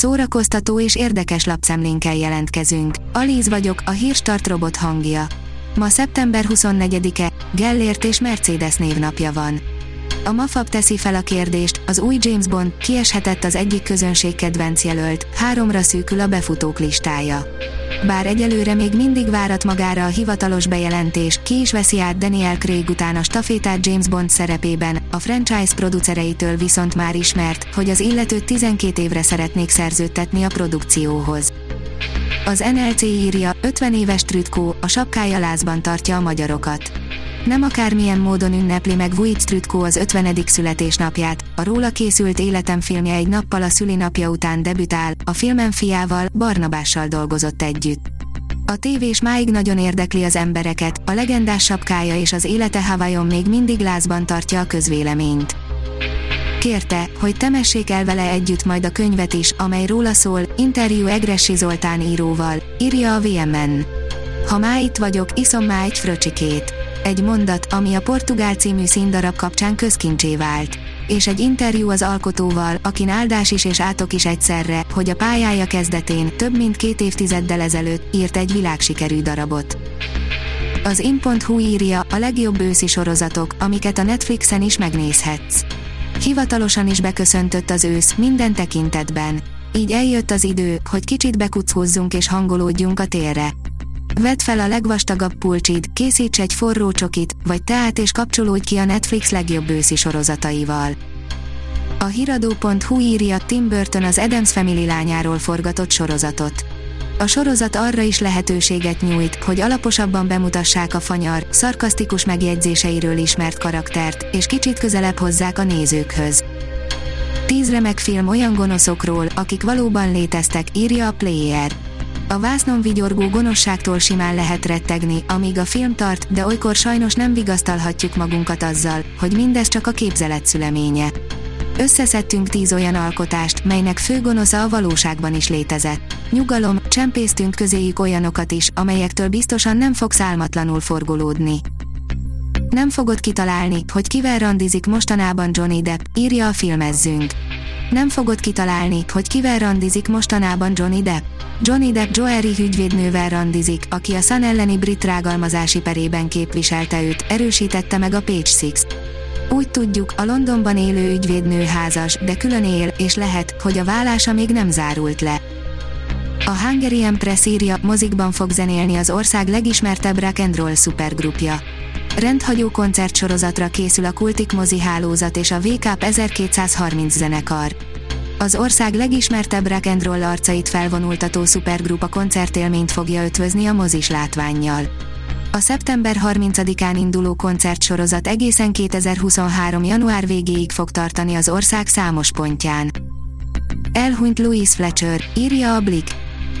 szórakoztató és érdekes lapszemlénkkel jelentkezünk. Alíz vagyok, a hírstart robot hangja. Ma szeptember 24-e, Gellért és Mercedes névnapja van. A Mafab teszi fel a kérdést, az új James Bond kieshetett az egyik közönség kedvenc jelölt, háromra szűkül a befutók listája. Bár egyelőre még mindig várat magára a hivatalos bejelentés, ki is veszi át Daniel Craig után a stafétát James Bond szerepében, franchise producereitől viszont már ismert, hogy az illetőt 12 évre szeretnék szerződtetni a produkcióhoz. Az NLC írja, 50 éves Trütkó, a sapkája lázban tartja a magyarokat. Nem akármilyen módon ünnepli meg Vujc Trütkó az 50. születésnapját, a róla készült Életem filmje egy nappal a szülinapja után debütál, a filmen fiával, Barnabással dolgozott együtt. A tévés máig nagyon érdekli az embereket, a legendás sapkája és az élete Hawaiion még mindig lázban tartja a közvéleményt. Kérte, hogy temessék el vele együtt majd a könyvet is, amely róla szól, interjú Egressi Zoltán íróval, írja a VMN. Ha már itt vagyok, iszom már egy fröcsikét. Egy mondat, ami a Portugál című színdarab kapcsán közkincsé vált. És egy interjú az alkotóval, akin áldás is és átok is egyszerre, hogy a pályája kezdetén, több mint két évtizeddel ezelőtt, írt egy világsikerű darabot. Az in.hu írja, a legjobb őszi sorozatok, amiket a Netflixen is megnézhetsz. Hivatalosan is beköszöntött az ősz, minden tekintetben. Így eljött az idő, hogy kicsit bekuckhózzunk és hangolódjunk a térre. Vedd fel a legvastagabb pulcsid, készíts egy forró csokit, vagy teát és kapcsolódj ki a Netflix legjobb őszi sorozataival. A hiradó.hu írja Tim Burton az Adams Family lányáról forgatott sorozatot. A sorozat arra is lehetőséget nyújt, hogy alaposabban bemutassák a fanyar, szarkasztikus megjegyzéseiről ismert karaktert, és kicsit közelebb hozzák a nézőkhöz. Tíz remek film olyan gonoszokról, akik valóban léteztek, írja a Player. A vásznon vigyorgó gonoszságtól simán lehet rettegni, amíg a film tart, de olykor sajnos nem vigasztalhatjuk magunkat azzal, hogy mindez csak a képzelet szüleménye. Összeszedtünk tíz olyan alkotást, melynek fő gonosza a valóságban is létezett. Nyugalom, csempésztünk közéjük olyanokat is, amelyektől biztosan nem fogsz álmatlanul forgolódni. Nem fogod kitalálni, hogy kivel randizik mostanában Johnny Depp, írja a filmezzünk. Nem fogod kitalálni, hogy kivel randizik mostanában Johnny Depp. Johnny Depp Joeri ügyvédnővel randizik, aki a Sun elleni brit rágalmazási perében képviselte őt, erősítette meg a Page Six. Úgy tudjuk, a Londonban élő ügyvédnő házas, de külön él, és lehet, hogy a vállása még nem zárult le. A Hungarian Press írja, mozikban fog zenélni az ország legismertebb rock and roll szupergrupja. Rendhagyó koncertsorozatra készül a Kultik mozi hálózat és a VK 1230 zenekar. Az ország legismertebb rock and roll arcait felvonultató szupergrupa koncertélményt fogja ötvözni a mozis látványjal. A szeptember 30-án induló koncertsorozat egészen 2023. január végéig fog tartani az ország számos pontján. Elhunyt Louise Fletcher, írja a Blick.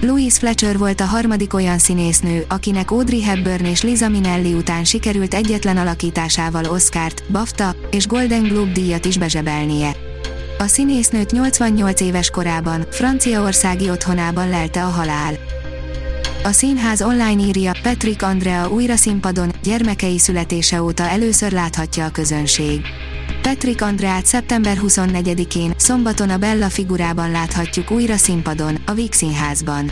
Louise Fletcher volt a harmadik olyan színésznő, akinek Audrey Hepburn és Liza Minnelli után sikerült egyetlen alakításával Oscart, BAFTA és Golden Globe díjat is bezsebelnie. A színésznőt 88 éves korában, franciaországi otthonában lelte a halál. A színház online írja, Patrick Andrea újra színpadon, gyermekei születése óta először láthatja a közönség. Patrick Andreát szeptember 24-én, szombaton a Bella figurában láthatjuk újra színpadon, a Víg Színházban.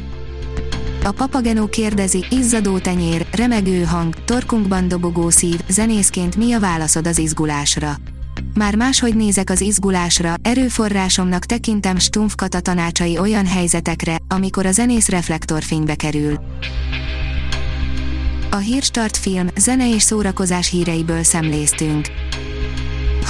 A Papagenó kérdezi, izzadó tenyér, remegő hang, torkunkban dobogó szív, zenészként mi a válaszod az izgulásra? Már máshogy nézek az izgulásra, erőforrásomnak tekintem Stumpf Kata tanácsai olyan helyzetekre, amikor a zenész reflektorfénybe kerül. A Hírstart film, zene és szórakozás híreiből szemléztünk.